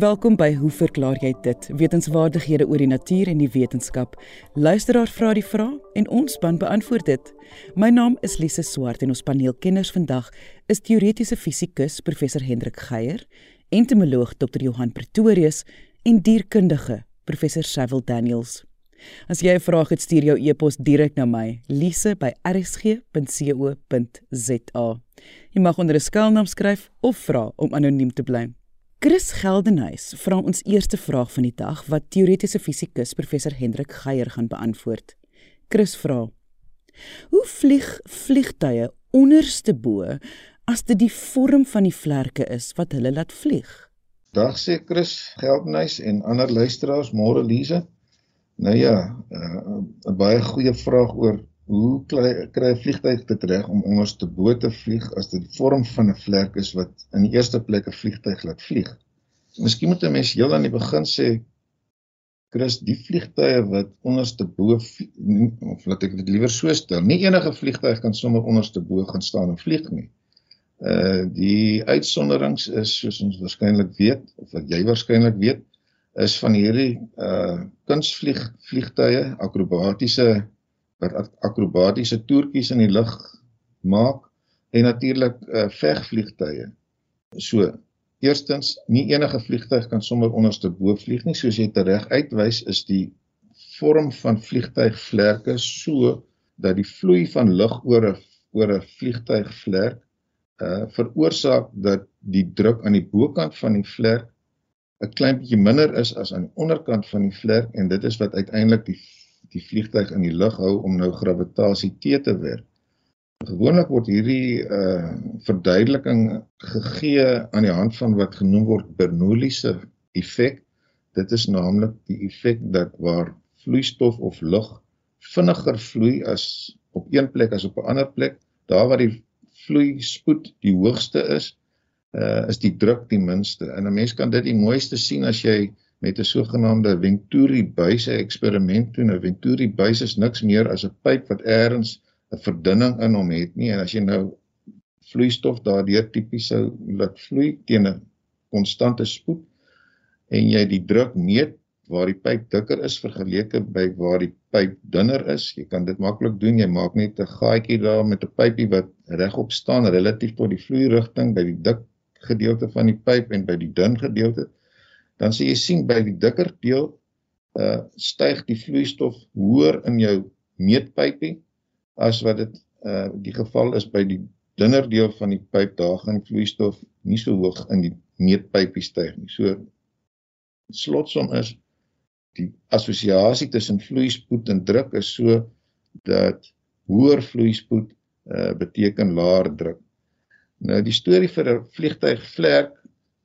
Welkom by Hoe verklaar jy dit? Wetenskapwaardighede oor die natuur en die wetenskap. Luisteraar vra die vraag en ons span beantwoord dit. My naam is Lise Swart en ons paneelkenners vandag is teoretiese fisikus professor Hendrik Geier, entomoloog Dr. Johan Pretorius en dierkundige professor Cecil Daniels. As jy 'n vraag het, stuur jou e-pos direk na my, lise@rsg.co.za. Jy mag onder 'n skuilnaam skryf of vra om anoniem te bly. Chris Geldenhuys vra ons eerste vraag van die dag wat teoretiese fisikus professor Hendrik Geier gaan beantwoord. Chris vra: Hoe vlieg vliegtye onderste bo as dit die vorm van die vlerke is wat hulle laat vlieg? Dag sê Chris Geldenhuys en ander luisteraars, môre Lize. Nou ja, eh, 'n uh, baie goeie vraag oor hoe kry 'n vliegtuig dit reg om onderste bo te vlieg as dit vorm van 'n vlek is wat in die eerste plek 'n vliegtuig laat vlieg? Miskien moet 'n mens heel aan die begin sê Chris, die vliegtuie wat onderste bo of laat ek dit liewer so stel, nie enige vliegtuig kan sommer onderste bo gaan staan en vlieg nie. Uh die uitsonderings is soos ons waarskynlik weet of wat jy waarskynlik weet, is van hierdie uh kunsvlieg vliegtuie, akrobatiese wat akrobatiese toertjies in die lug maak en natuurlik uh, vegvliegtuie. So, eerstens, nie enige vliegtuig kan sommer onderste bo vlieg nie, soos jy reg uitwys, is die vorm van vliegtuigvlerke so dat die vloei van lug oor 'n oor 'n vliegtuigvlerk uh veroorsaak dat die druk aan die bokant van die vlerk 'n klein bietjie minder is as aan die onderkant van die vlerk en dit is wat uiteindelik die die vliegtuig in die lug hou om nou gravitasie T te werk. Gewoonlik word hierdie uh verduideliking gegee aan die hand van wat genoem word Bernoulli'se effek. Dit is naamlik die effek dat waar vloeistof of lug vinniger vloei as op een plek as op 'n ander plek, daar waar die vloeispoed die hoogste is, uh is die druk die minste. En 'n mens kan dit die mooiste sien as jy met 'n sogenaamde Venturi buise eksperiment doen. 'n Venturi buis is niks meer as 'n pyp wat eers 'n verdunning in hom het nie en as jy nou vloeistof daardeur tipies sou laat vloei teen 'n konstante spoed en jy die druk meet waar die pyp dikker is vergeleke by waar die pyp dunner is. Jy kan dit maklik doen. Jy maak net 'n gaatjie daar met 'n pypie wat regop staan relatief tot die vloeirigting by die dik gedeelte van die pyp en by die dun gedeelte dan sê jy sien by die dikker deel uh styg die vloeistof hoër in jou meetpypie as wat dit uh die geval is by die dunner deel van die pyp daar gaan vloeistof nie so hoog in die meetpypie styg nie. So slotsom is die assosiasie tussen vloeispoed en druk is so dat hoër vloeispoed uh beteken laer druk. Nou die storie vir 'n vliegtyg vlerk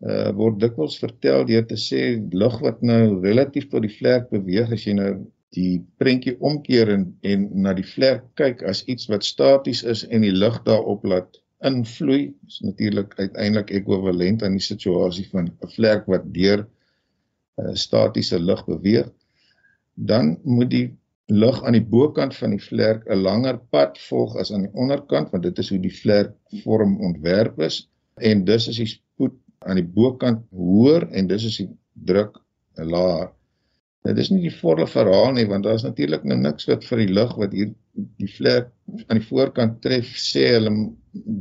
uh, word dikwels vertel deur te sê lug wat nou relatief tot die vlek beweeg as jy nou die prentjie omkeer en en na die vlek kyk as iets wat staties is en die lug daarop laat invloei is natuurlik uiteindelik ekwivalent aan die situasie van 'n vlek wat deur uh, statiese lug beweeg. Dan moet die lug aan die bokant van die vlek 'n langer pad volg as aan die onderkant want dit is hoe die vlek vorm ontwerp is. En dus is die spoed aan die bokant hoër en dis is die druk laer. Dit is nie die volle verhaal nie want daar is natuurlik nou niks wat vir die lug wat hier die vlek aan die voorkant tref sê hulle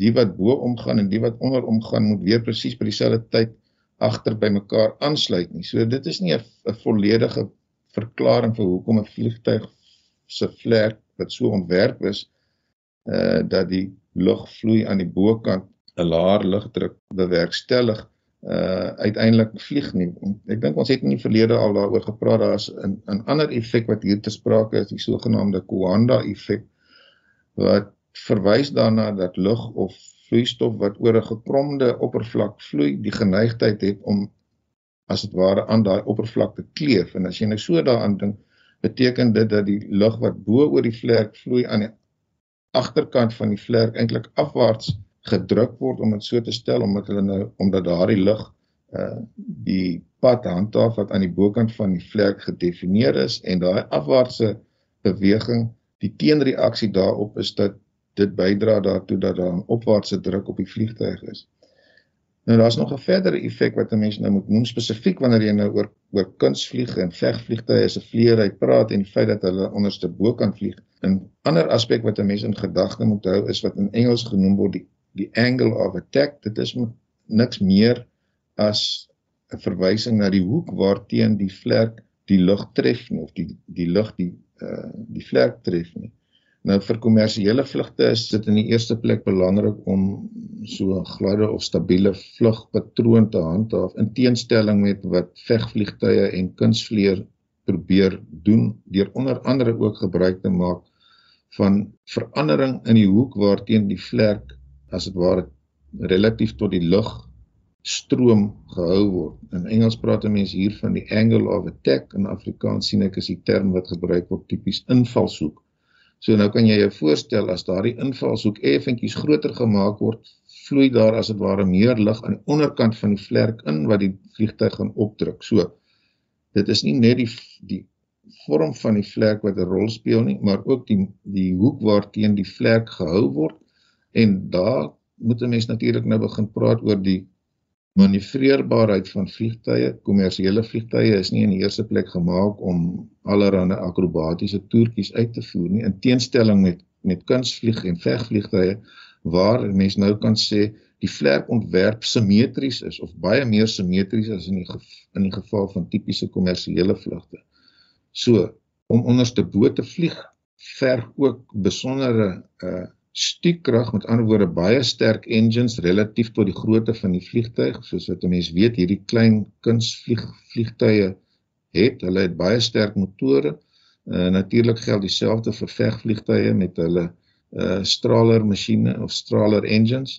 die wat bo omgaan en die wat onder omgaan moet weer presies by dieselfde tyd agter by mekaar aansluit nie. So dit is nie 'n volledige verklaring vir hoekom 'n vliegtyg se vlek wat so ontwerp is uh dat die lug vloei aan die bokant 'n laer lugdruk bewerkstellig uh uiteindelik vlieg nie. Ek dink ons het in die verlede al daaroor gepraat daar's 'n 'n ander effek wat hier te sprake is, die sogenaamde Coanda effek wat verwys daarna dat lug of vloeistof wat oor 'n gekromde oppervlak vloei, die geneigtheid het om as dit ware aan daai oppervlak te kleef en as jy nou so daaraan dink, beteken dit dat die lug wat bo oor die vlek vloei aan die agterkant van die vlek eintlik afwaarts gedruk word om dit so te stel omdat hulle nou omdat daardie lug uh die pad handhaaf wat aan die bokant van die vlek gedefinieer is en daai afwaartse beweging die teenreaksie daarop is dat dit bydra daartoe dat daar 'n opwaartse druk op die vliegtuig is. Nou daar's nog 'n verdere effek wat 'n mens nou moet noem spesifiek wanneer jy nou oor oor kunstvlieg en vegvliegtye se vlieëry praat en die feit dat hulle onderste bo kan vlieg. 'n Ander aspek wat 'n mens in gedagte moet hou is wat in Engels genoem word die die angle of attack. Dit is niks meer as 'n verwysing na die hoek waarteen die vlerk die lug tref nie of die die lug die uh die vlerk tref nie. Nou vir kommersiële vlugte is dit in die eerste plek belangrik om so 'n gladde of stabiele vlugpatroon te handhaaf in teenstelling met wat vegvliegtye en kunsvlieër probeer doen deur onder andere ook gebruik te maak van verandering in die hoek waarteen die vlerk as dit ware relatief tot die lug stroom gehou word. In Engels praat mense hier van die angle of attack en in Afrikaans sien ek is die term wat gebruik word tipies invalshoek. So nou kan jy jou voorstel as daardie invalshoek effentjies groter gemaak word, vloei daar as dit ware meer lug aan die onderkant van die vlerk in wat die vliegtuig gaan opdruk. So dit is nie net die die vorm van die vlerk wat 'n rol speel nie, maar ook die die hoek waarteen die vlerk gehou word en daar moet 'n mens natuurlik nou begin praat oor die manoeuvreerbaarheid van vliegtye, kommersiële vliegtye is nie in die eerste plek gemaak om allerlei akrobatiese toertjies uit te voer nie in teenstelling met met kunstvlieg en vegvliegtye waar mense nou kan sê die vlerkontwerp simmetries is of baie meer simmetries as in die in die geval van tipiese kommersiële vlugte. So om onderste bo te vlieg verg ook besondere uh stuurkrag met ander woorde baie sterk engines relatief tot die grootte van die vliegtuig. Soos wat mense weet hierdie klein kunsvlieg vliegtuie het hulle het baie sterk motore. Uh, natuurlik geld dieselfde vir vegvliegtuie met hulle uh, straler masjiene of straler engines.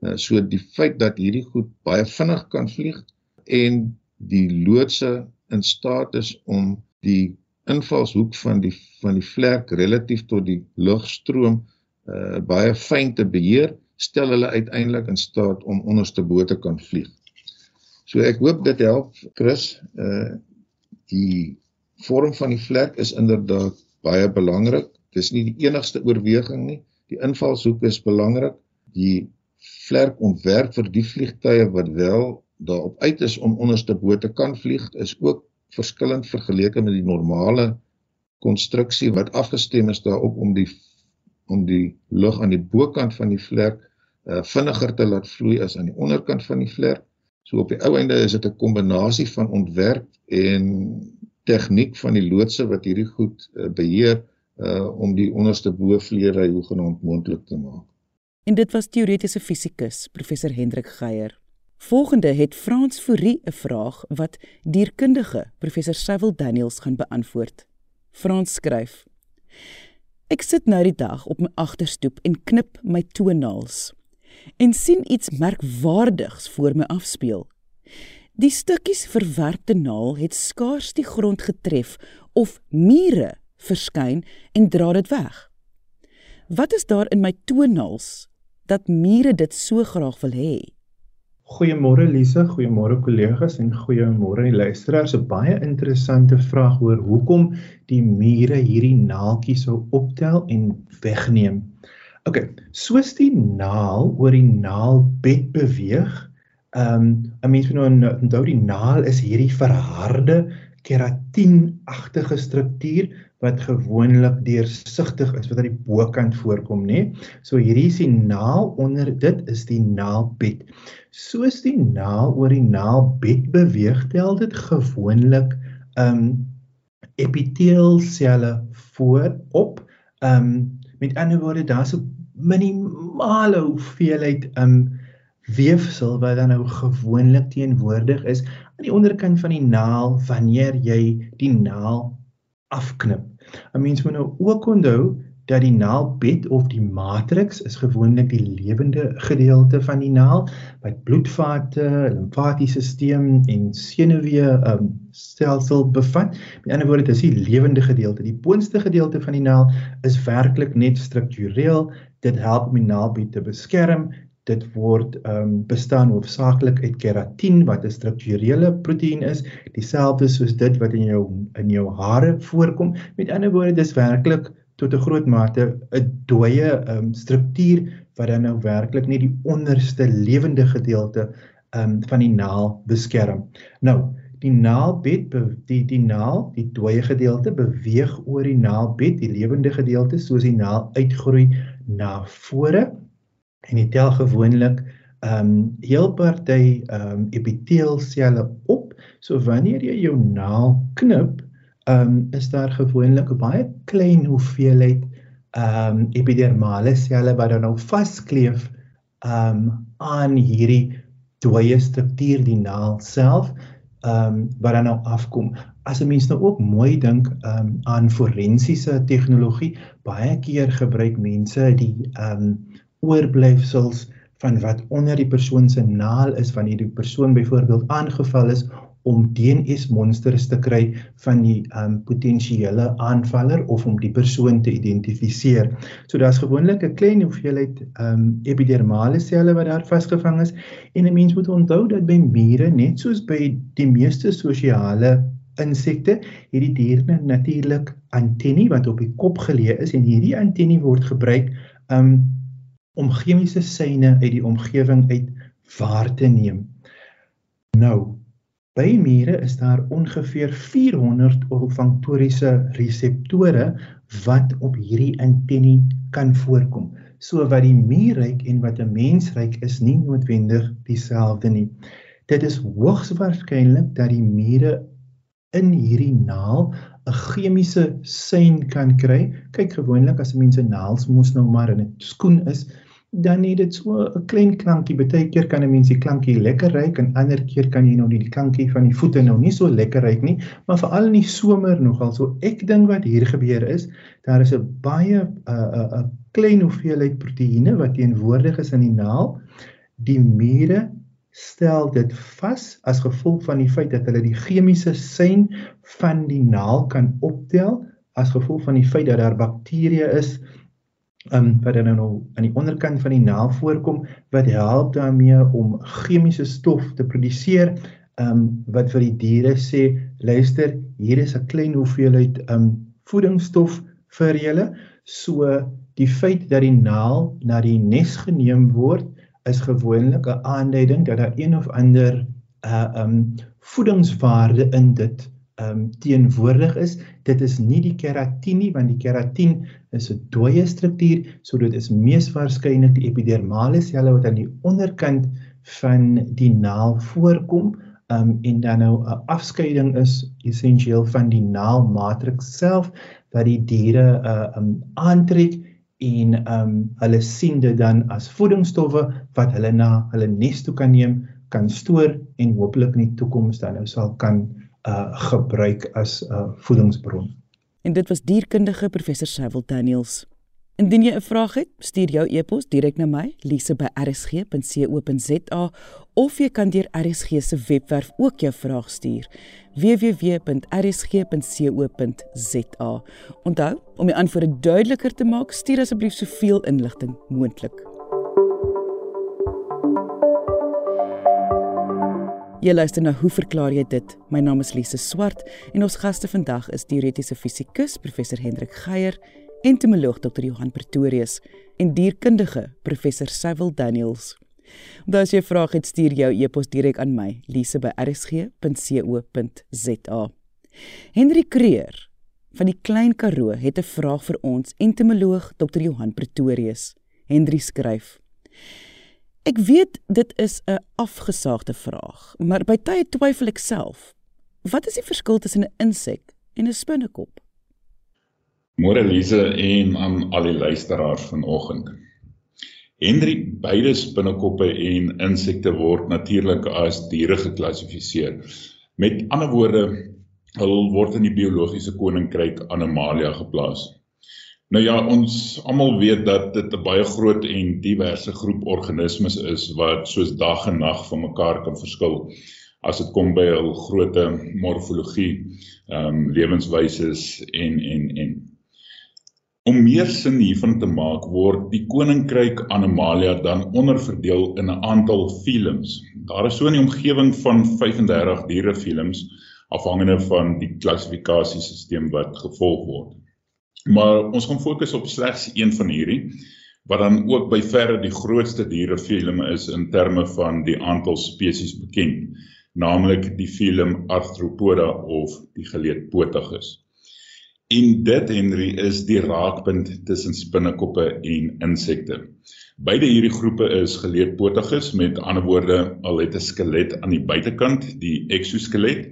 Uh, so die feit dat hierdie goed baie vinnig kan vlieg en die loodse in staat is om die invalshoek van die van die vlerk relatief tot die lugstroom uh, baie fyn te beheer, stel hulle uiteindelik in staat om onderste bo te kan vlieg. So ek hoop dit help Chris. Uh die vorm van die vlek is inderdaad baie belangrik. Dis nie die enigste oorweging nie. Die invalshoek is belangrik. Die vlerk ontwerp vir die vliegtye wat wel daarop uit is om onderste bo te kan vlieg is ook verskillend vergeleke met die normale konstruksie wat afgestem is daarop om die om die lug aan die bokant van die vlek uh, vinniger te laat vloei as aan die onderkant van die vlek. So op die ou einde is dit 'n kombinasie van ontwerp en tegniek van die loodse wat hierdie goed uh, beheer uh, om die onderste bovleery hoegenaamd moontlik te maak. En dit was teoretiese fisikus professor Hendrik Geier. Volgende het Frans Fourie 'n vraag wat dierkundige professor Cyril Daniels gaan beantwoord. Frans skryf: Ek sit nou die dag op my agterstoep en knip my toenails en sien iets merkwaardigs voor my afspeel. Die stukkies verwerpte naal het skaars die grond getref of mure verskyn en dra dit weg. Wat is daar in my toenails dat mure dit so graag wil hê? Goeiemôre Lise, goeiemôre kollegas en goeiemôre die luisteraars. 'n Baie interessante vraag oor hoekom die mure hierdie naaltjies sou optel en wegneem. OK, soos die naal oor die naalbed beweeg, ehm um, 'n mens moet nou onthou die naal is hierdie verharde keratienagtige struktuur wat gewoonlik deursigtig is wat aan die bokant voorkom, nê? So hierdie is die naal onder dit is die naalbed. Soos die naal oor die naalbed beweeg, tel dit gewoonlik um epiteelselle voorop. Um met ander woorde, daar's 'n minimale hoeveelheid um weefsel wat dan nou gewoonlik teenwoordig is aan die onderkant van die naal wanneer jy die naal afknip. 'n Mens moet nou ook onthou dat die naalbed of die matrix is gewoonlik die lewende gedeelte van die naal wat bloedvate, limfatiese stelsel en senuwee um, stelsel bevat. Met ander woorde, dit is die lewende gedeelte. Die boonste gedeelte van die naal is werklik net struktureel. Dit help om die naalbed te beskerm dit word ehm um, bestaan hoofsaaklik uit keratien wat 'n strukturele proteïen is, dieselfde soos dit wat in jou in jou hare voorkom. Met ander woorde, dis werklik tot 'n groot mate 'n dooie ehm um, struktuur wat dan nou werklik net die onderste lewende gedeelte um, van die naal beskerm. Nou, die naalbed die die naal, die dooie gedeelte beweeg oor die naalbed, die lewende gedeelte soos die naal uitgroei na vore en dit tel gewoonlik ehm um, heel party ehm um, epiteelselle op. So wanneer jy jou naal knip, ehm um, is daar gewoonlik 'n baie klein hoeveelheid ehm um, epidermale selle wat dan nou vaskleef ehm um, aan hierdie dooie struktuur die naal self ehm um, wat dan nou afkom. As 'n mens nou ook mooi dink ehm um, aan forensiese tegnologie, baie keer gebruik mense die ehm um, oorblyfsels van wat onder die persoon se naal is wanneer die persoon byvoorbeeld aangeval is om DNS monsters te kry van die um potensiële aanvaller of om die persoon te identifiseer. So daar's gewoonlik 'n klein hoeveelheid um epidermale selle wat daar vasgevang is en 'n mens moet onthou dat by mure net soos by die meeste sosiale insekte hierdie diere natuurlik antenne wat op die kop geleë is en hierdie antenne word gebruik um om chemiese seine uit die omgewing uit waar te neem. Nou By mure is daar ongeveer 400 olfaktoriese reseptore wat op hierdie antenne kan voorkom. So wat die muur ruik en wat 'n mens ruik is nie noodwendig dieselfde nie. Dit is hoogs waarskynlik dat die mure in hierdie naal 'n chemiese sein kan kry. Kyk gewoonlik as 'n mens se naels mos nou maar in 'n skoen is, dan het dit so 'n klein klankie. Partykeer kan 'n mens die klankie lekker ruik en ander keer kan jy nou nie die klankie van die voete nou nie so lekker ruik nie, maar veral in die somer nogal. So ek dink wat hier gebeur is, daar is 'n baie 'n uh, 'n uh, 'n klein hoeveelheid proteïene wat teenwoordig is in die naal. Die mure stel dit vas as gevolg van die feit dat hulle die chemiese sein van die naal kan optel as gevolg van die feit dat daar bakterieë is um, wat dan nou aan die onderkant van die naal voorkom wat help daarmee om chemiese stof te produseer. Um, wat vir die diere sê luister hier is 'n klein hoeveelheid um, voedingsstof vir julle. So die feit dat die naal na die nes geneem word is gewoonlik 'n aanduiding dat daar een of ander uh um voedingswaarde in dit um teenwoordig is. Dit is nie die keratin nie want die keratin is 'n dooie struktuur, so dit is mees waarskynlik die epidermale selle wat aan die onderkant van die naal voorkom. Um en dan nou 'n afskeiding is essensieel van die naalmatriks self wat die diere uh um aantrek en um hulle sien dit dan as voedingsstowwe wat hulle na hulle nes toe kan neem, kan stoor en hopelik in die toekoms dan nou sal kan uh gebruik as 'n uh, voedingsbron. En dit was dierkundige professor Sewil Daniels. Indien jy 'n vraag het, stuur jou e-pos direk na my, lise@rsg.co.za of jy kan deur RSG se webwerf ook jou vraag stuur, www.rsg.co.za. Onthou, om die antwoorde duideliker te maak, stuur asseblief soveel inligting moontlik. Jy luister na Hoe verklaar jy dit? My naam is Lise Swart en ons gaste vandag is teoretiese fisikus professor Hendrik Geier, entomoloog Dr. Johan Pretorius en dierkundige professor Cecil Daniels. Onthou as jy 'n vraag het, stuur jou e-pos direk aan my, lise@rsg.co.za. Hendrik Kreer van die Klein Karoo het 'n vraag vir ons entomoloog Dr. Johan Pretorius. Hendrik skryf: Ek weet dit is 'n afgesaagde vraag, maar by tye twyfel ek self. Wat is die verskil tussen 'n insek en 'n spinnekop? Môre Lise en aan al die luisteraars vanoggend. Henry, beide spinnekoppe en insekte word natuurlik as diere geklassifiseer. Met ander woorde, hulle word in die biologiese koninkryk Animalia geplaas. Nou ja, ons almal weet dat dit 'n baie groot en diverse groep organismes is wat soos dag en nag van mekaar kan verskil as dit kom by hul grootte morfologie, ehm um, lewenswyses en en en Om meer sin hiervan te maak, word die koninkryk Animalia dan onderverdeel in 'n aantal filums. Daar is so 'n omgewing van 35 dierefilums afhangende van die klassifikasiesisteem wat gevolg word. Maar ons gaan fokus op slegs een van hierdie wat dan ook by verre die grootste dierefilm is in terme van die aantal spesies bekend, naamlik die film Arthropoda of die geleedpotiges. En dit Henry is die raakpunt tussen spinnekoppe en insekte. Beide hierdie groepe is geleedpotiges met ander woorde al het 'n skelet aan die buitekant, die exoskelet,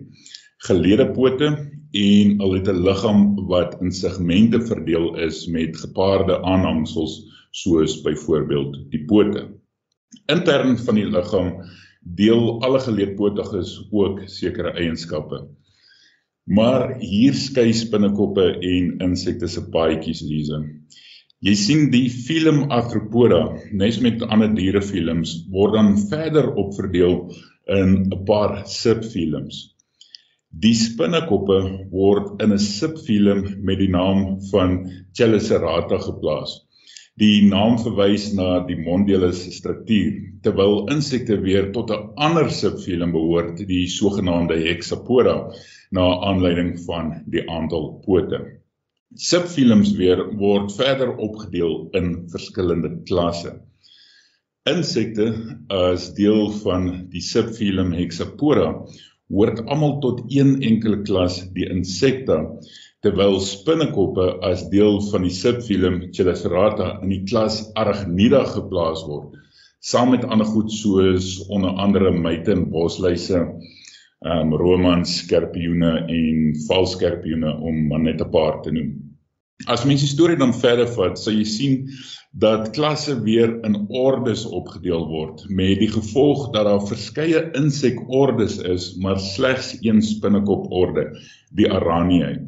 geleede pote en al het 'n liggaam wat in segmente verdeel is met gepaarde aanhangsels soos byvoorbeeld die pote. Intern van die liggaam deel alle geleedpotiges ook sekere eienskappe. Maar hier skei spinnekoppe en insekte se paadjies Lize. Jy sien die film Arthropoda, nes met ander dierefilms, word dan verder opverdeel in 'n paar subfilms. Die spinnekoppe word in 'n subfilm met die naam van Chelicerata geplaas. Die naam verwys na die monddele se struktuur, terwyl insekte weer tot 'n ander subfilum behoort, die sogenaamde Hexapoda na aanleiding van die aantal pote. Subfilums weer word verder opgedeel in verskillende klasse. Insekte as deel van die subfilum Hexapora hoort almal tot een enkele klas, die Insecta, terwyl spinnekoppe as deel van die subfilum Chelicerata in die klas Arachnida geplaas word, saam met ander goed soos onder andere myte en bosluise, um romans, skorpioene en valskorpioene om maar net 'n paar te noem. As mens die storie dan verder vat, sal jy sien dat klasse weer in ordes opgedeel word met die gevolg dat daar verskeie insekordes is, maar slegs een spinnekop orde, die Araniae.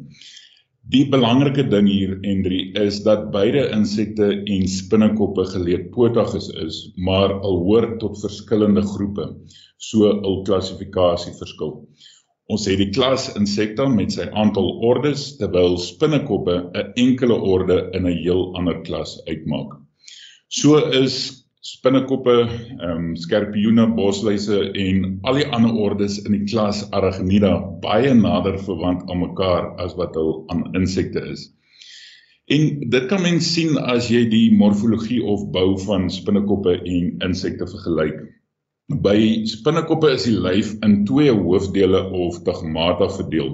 Die belangrike ding hier Henry is dat beide insekte en spinnekoppe geleedpotiges is, maar al hoort tot verskillende groepe so 'n klassifikasie verskil. Ons het die klas Insecta met sy aantal ordes terwyl spinnekoppe 'n enkele orde in 'n heel ander klas uitmaak. So is spinnekoppe, ehm um, skorpioene, bosluise en al die ander ordes in die klas Arachnida baie nader verwant aan mekaar as wat hul aan insekte is. En dit kan mens sien as jy die morfologie of bou van spinnekoppe en insekte vergelyk. By spinnekoppe is die lyf in twee hoofdele of stigmata verdeel.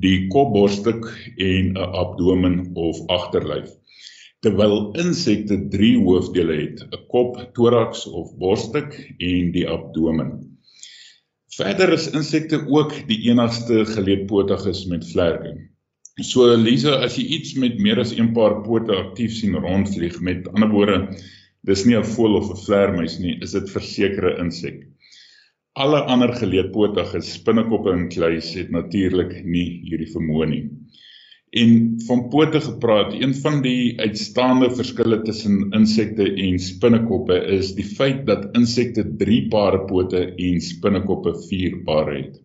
Die kopborstuk en 'n abdomen of agterlyf. Terwyl insekte drie hoofdele het: 'n kop, thorax of borstuk en die abdomen. Verder is insekte ook die enigste geleedpotiges met vlerke. So Lisa, as jy iets met meer as een paar pote aktief sien rondvlieg, met ander woorde dis nie 'n voël of 'n vleermuis nie, is dit versekerde insek. Alle ander geleedpotige spinnekoppe en kluis het natuurlik nie hierdie vermoë nie. En van pote gepraat, een van die uitstaande verskille tussen insekte en spinnekoppe is die feit dat insekte 3 pare pote en spinnekoppe 4 pare het.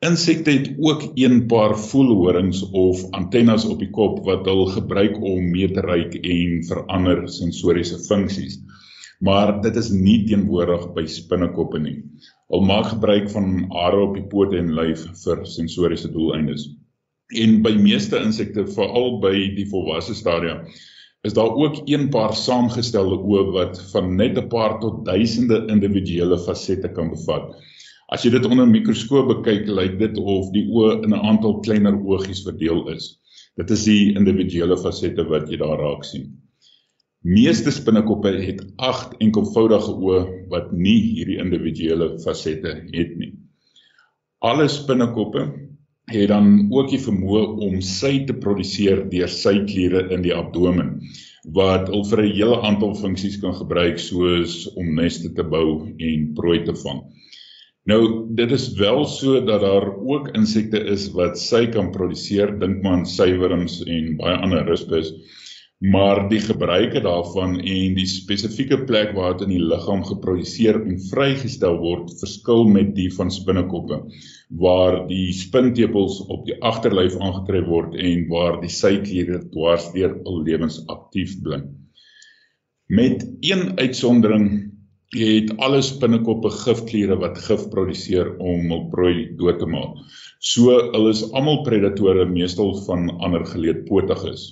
Insekte het ook een paar voelhorings of antennes op die kop wat hulle gebruik om mee te ruik en verander sensoriese funksies. Maar dit is nie teenwoordig by spinnekoppe nie. Hulle maak gebruik van hare op die pote en lyf vir sensoriese doeleindes. En by meeste insekte, veral by die volwasse stadia, is daar ook een paar saamgestelde oë wat van net 'n paar tot duisende individuele fasette kan bevat. As jy dit onder 'n mikroskoop bekyk, lyk dit of die oë in 'n aantal kleiner oogies verdeel is. Dit is die individuele fasette wat jy daar raak sien. Meeste spinnekoppe het 8 enkelvoudige oë wat nie hierdie individuele fasette het nie. Alle spinnekoppe het dan ook die vermoë om sy te produseer deur sy kliere in die abdomen wat al vir 'n hele aantal funksies kan gebruik soos om neste te bou en prooi te vang. Nou dit is wel so dat daar ook insekte is wat sy kan produseer, dink maar aan suiwerings en baie ander rispus. Maar die gebruike daarvan en die spesifieke plek waar dit in die liggaam geproduseer en vrygestel word, verskil met die van spinnekoppe, waar die spintepels op die agterlyf aangetref word en waar die sykliere dwarsdeur al lewensaktief bly. Met een uitsondering jy het alle spinnekoppe gifkliere wat gif produseer om hul prooi dood te maak. So hulle is almal predatore meestal van ander geleedpotiges.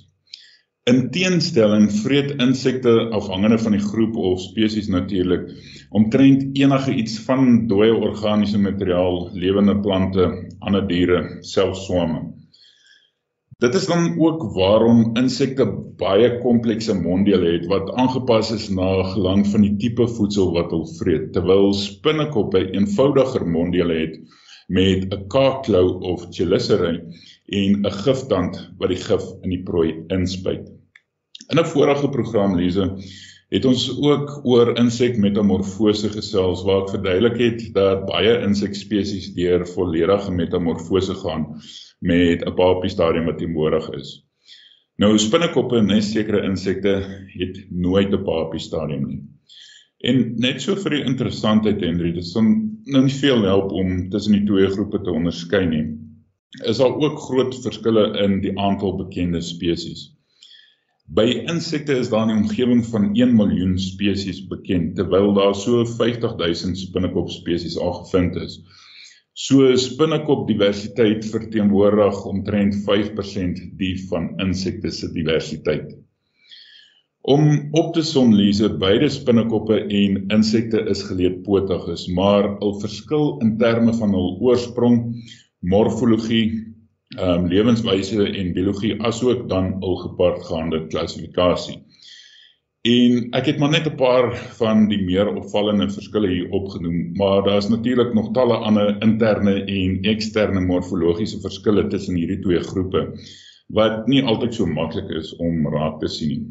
In teenstelling vreet insekte afhangende van die groep of spesies natuurlik omtrent enige iets van dooie organiese materiaal, lewende plante, ander diere, selfs swame. Dit is dan ook waarom insekte baie komplekse monddele het wat aangepas is na gelang van die tipe voedsel wat hulle vreet, terwyl spinnekoppe eenvoudiger monddele het met 'n kaakklou of chelicerae en 'n giftand wat die gif in die prooi inspuit. In 'n vorige program Lize het ons ook oor insekmetamorfose gesels waar ek verduidelik het dat baie insekspesies deur volledige metamorfose gaan met 'n papie stadium wat teenwoordig is. Nou spinnekoppe en nes sekere insekte het nooit 'n papie stadium nie. En net so vir die interessantheid Henry, dit sal nou nie veel help om tussen die twee groepe te onderskei nie. Is daar ook groot verskille in die aantal bekende spesies. By insekte is daar 'n omgewing van 1 miljoen spesies bekend terwyl daar so 50 000 spinnekop spesies al gevind is. So spinnekop diversiteit verteenwoordig omtrent 5% die van insekte se diversiteit. Om op te som lese beide spinnekoppe en insekte is geleedpotiges, maar hul verskil in terme van hul oorsprong, morfologie, ehm um, lewenswyse en biologie asook dan hul gepaardgaande klassifikasie. En ek het maar net 'n paar van die meer opvallende verskille hier opgenoem, maar daar's natuurlik nog talle ander interne en eksterne morfologiese verskille tussen hierdie twee groepe wat nie altyd so maklik is om raak te sien nie.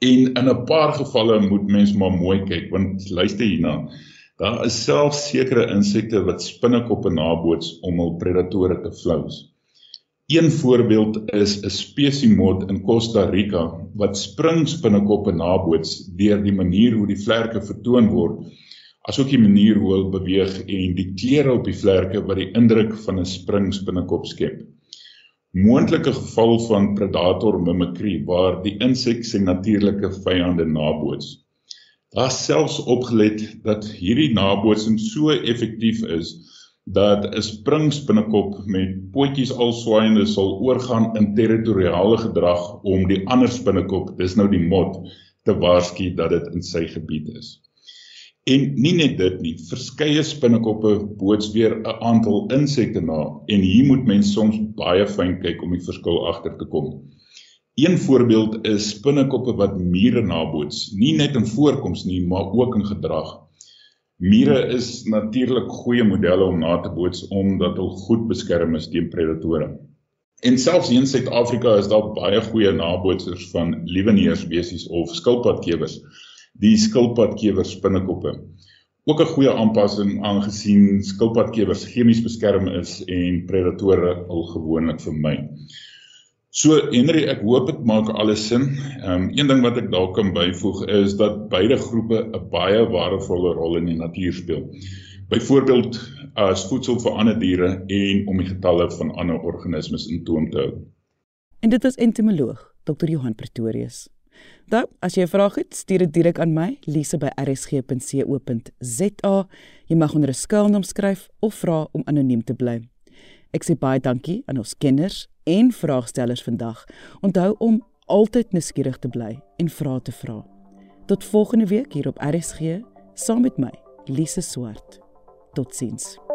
En in 'n paar gevalle moet mens maar mooi kyk want luister hierna. Daar is selfs sekere insekte wat spinnekoppe naboots om hul predatore te flous. Een voorbeeld is 'n spesiemod in Costa Rica wat springspinnekoppe naboots deur die manier hoe die vlerke vertoon word, asook die manier hoe hulle beweeg en die kleure op die vlerke wat die indruk van 'n springspinnekop skep. Moontlike geval van predator mimicry waar die insek sy natuurlike vyande naboots. Daar selfs opgelet dat hierdie nabootsing so effektief is dat 'n springspinnekop met potjies al swaaiende sal oorgaan in territoriale gedrag om die ander spinnekop, dis nou die mot, te waarsku dat dit in sy gebied is. En nie net dit nie, verskeie spinnekoppe boots weer 'n aantal insekte na en hier moet mens soms baie fyn kyk om die verskil agter te kom. Een voorbeeld is spinnekoppe wat mure naboots, nie net in voorkoms nie, maar ook in gedrag. Mure is natuurlik goeie modelle om na te boots omdat hulle goed beskerm is teen predatore. En selfs in Suid-Afrika is daar baie goeie nabootsers van lieweneersbesies of skilpadkewers, die skilpadkewer spinnekoppe. Ook 'n goeie aanpassing aangesien skilpadkewers chemies beskerm is en predatore al gewoonlik vermy. So Henry, ek hoop dit maak alles sin. Ehm um, een ding wat ek dalk kan byvoeg is dat beide groepe 'n baie waardevolle rol in die natuur speel. Byvoorbeeld as voedsel vir ander diere en om die getalle van ander organismes in toom te hou. En dit is entomoloog Dr. Johan Pretorius. Dan, as jy 'n vraag het, stuur dit direk aan my, Lise by rsg.co.za. Jy mag onder 'n skuilnaam skryf of vra om anoniem te bly. Ek sê baie dankie aan ons kenners en vraagstellers vandag. Onthou om altyd nuuskierig te bly en vrae te vra. Tot volgende week hier op RSG saam met my, Lise Swart. Totsiens.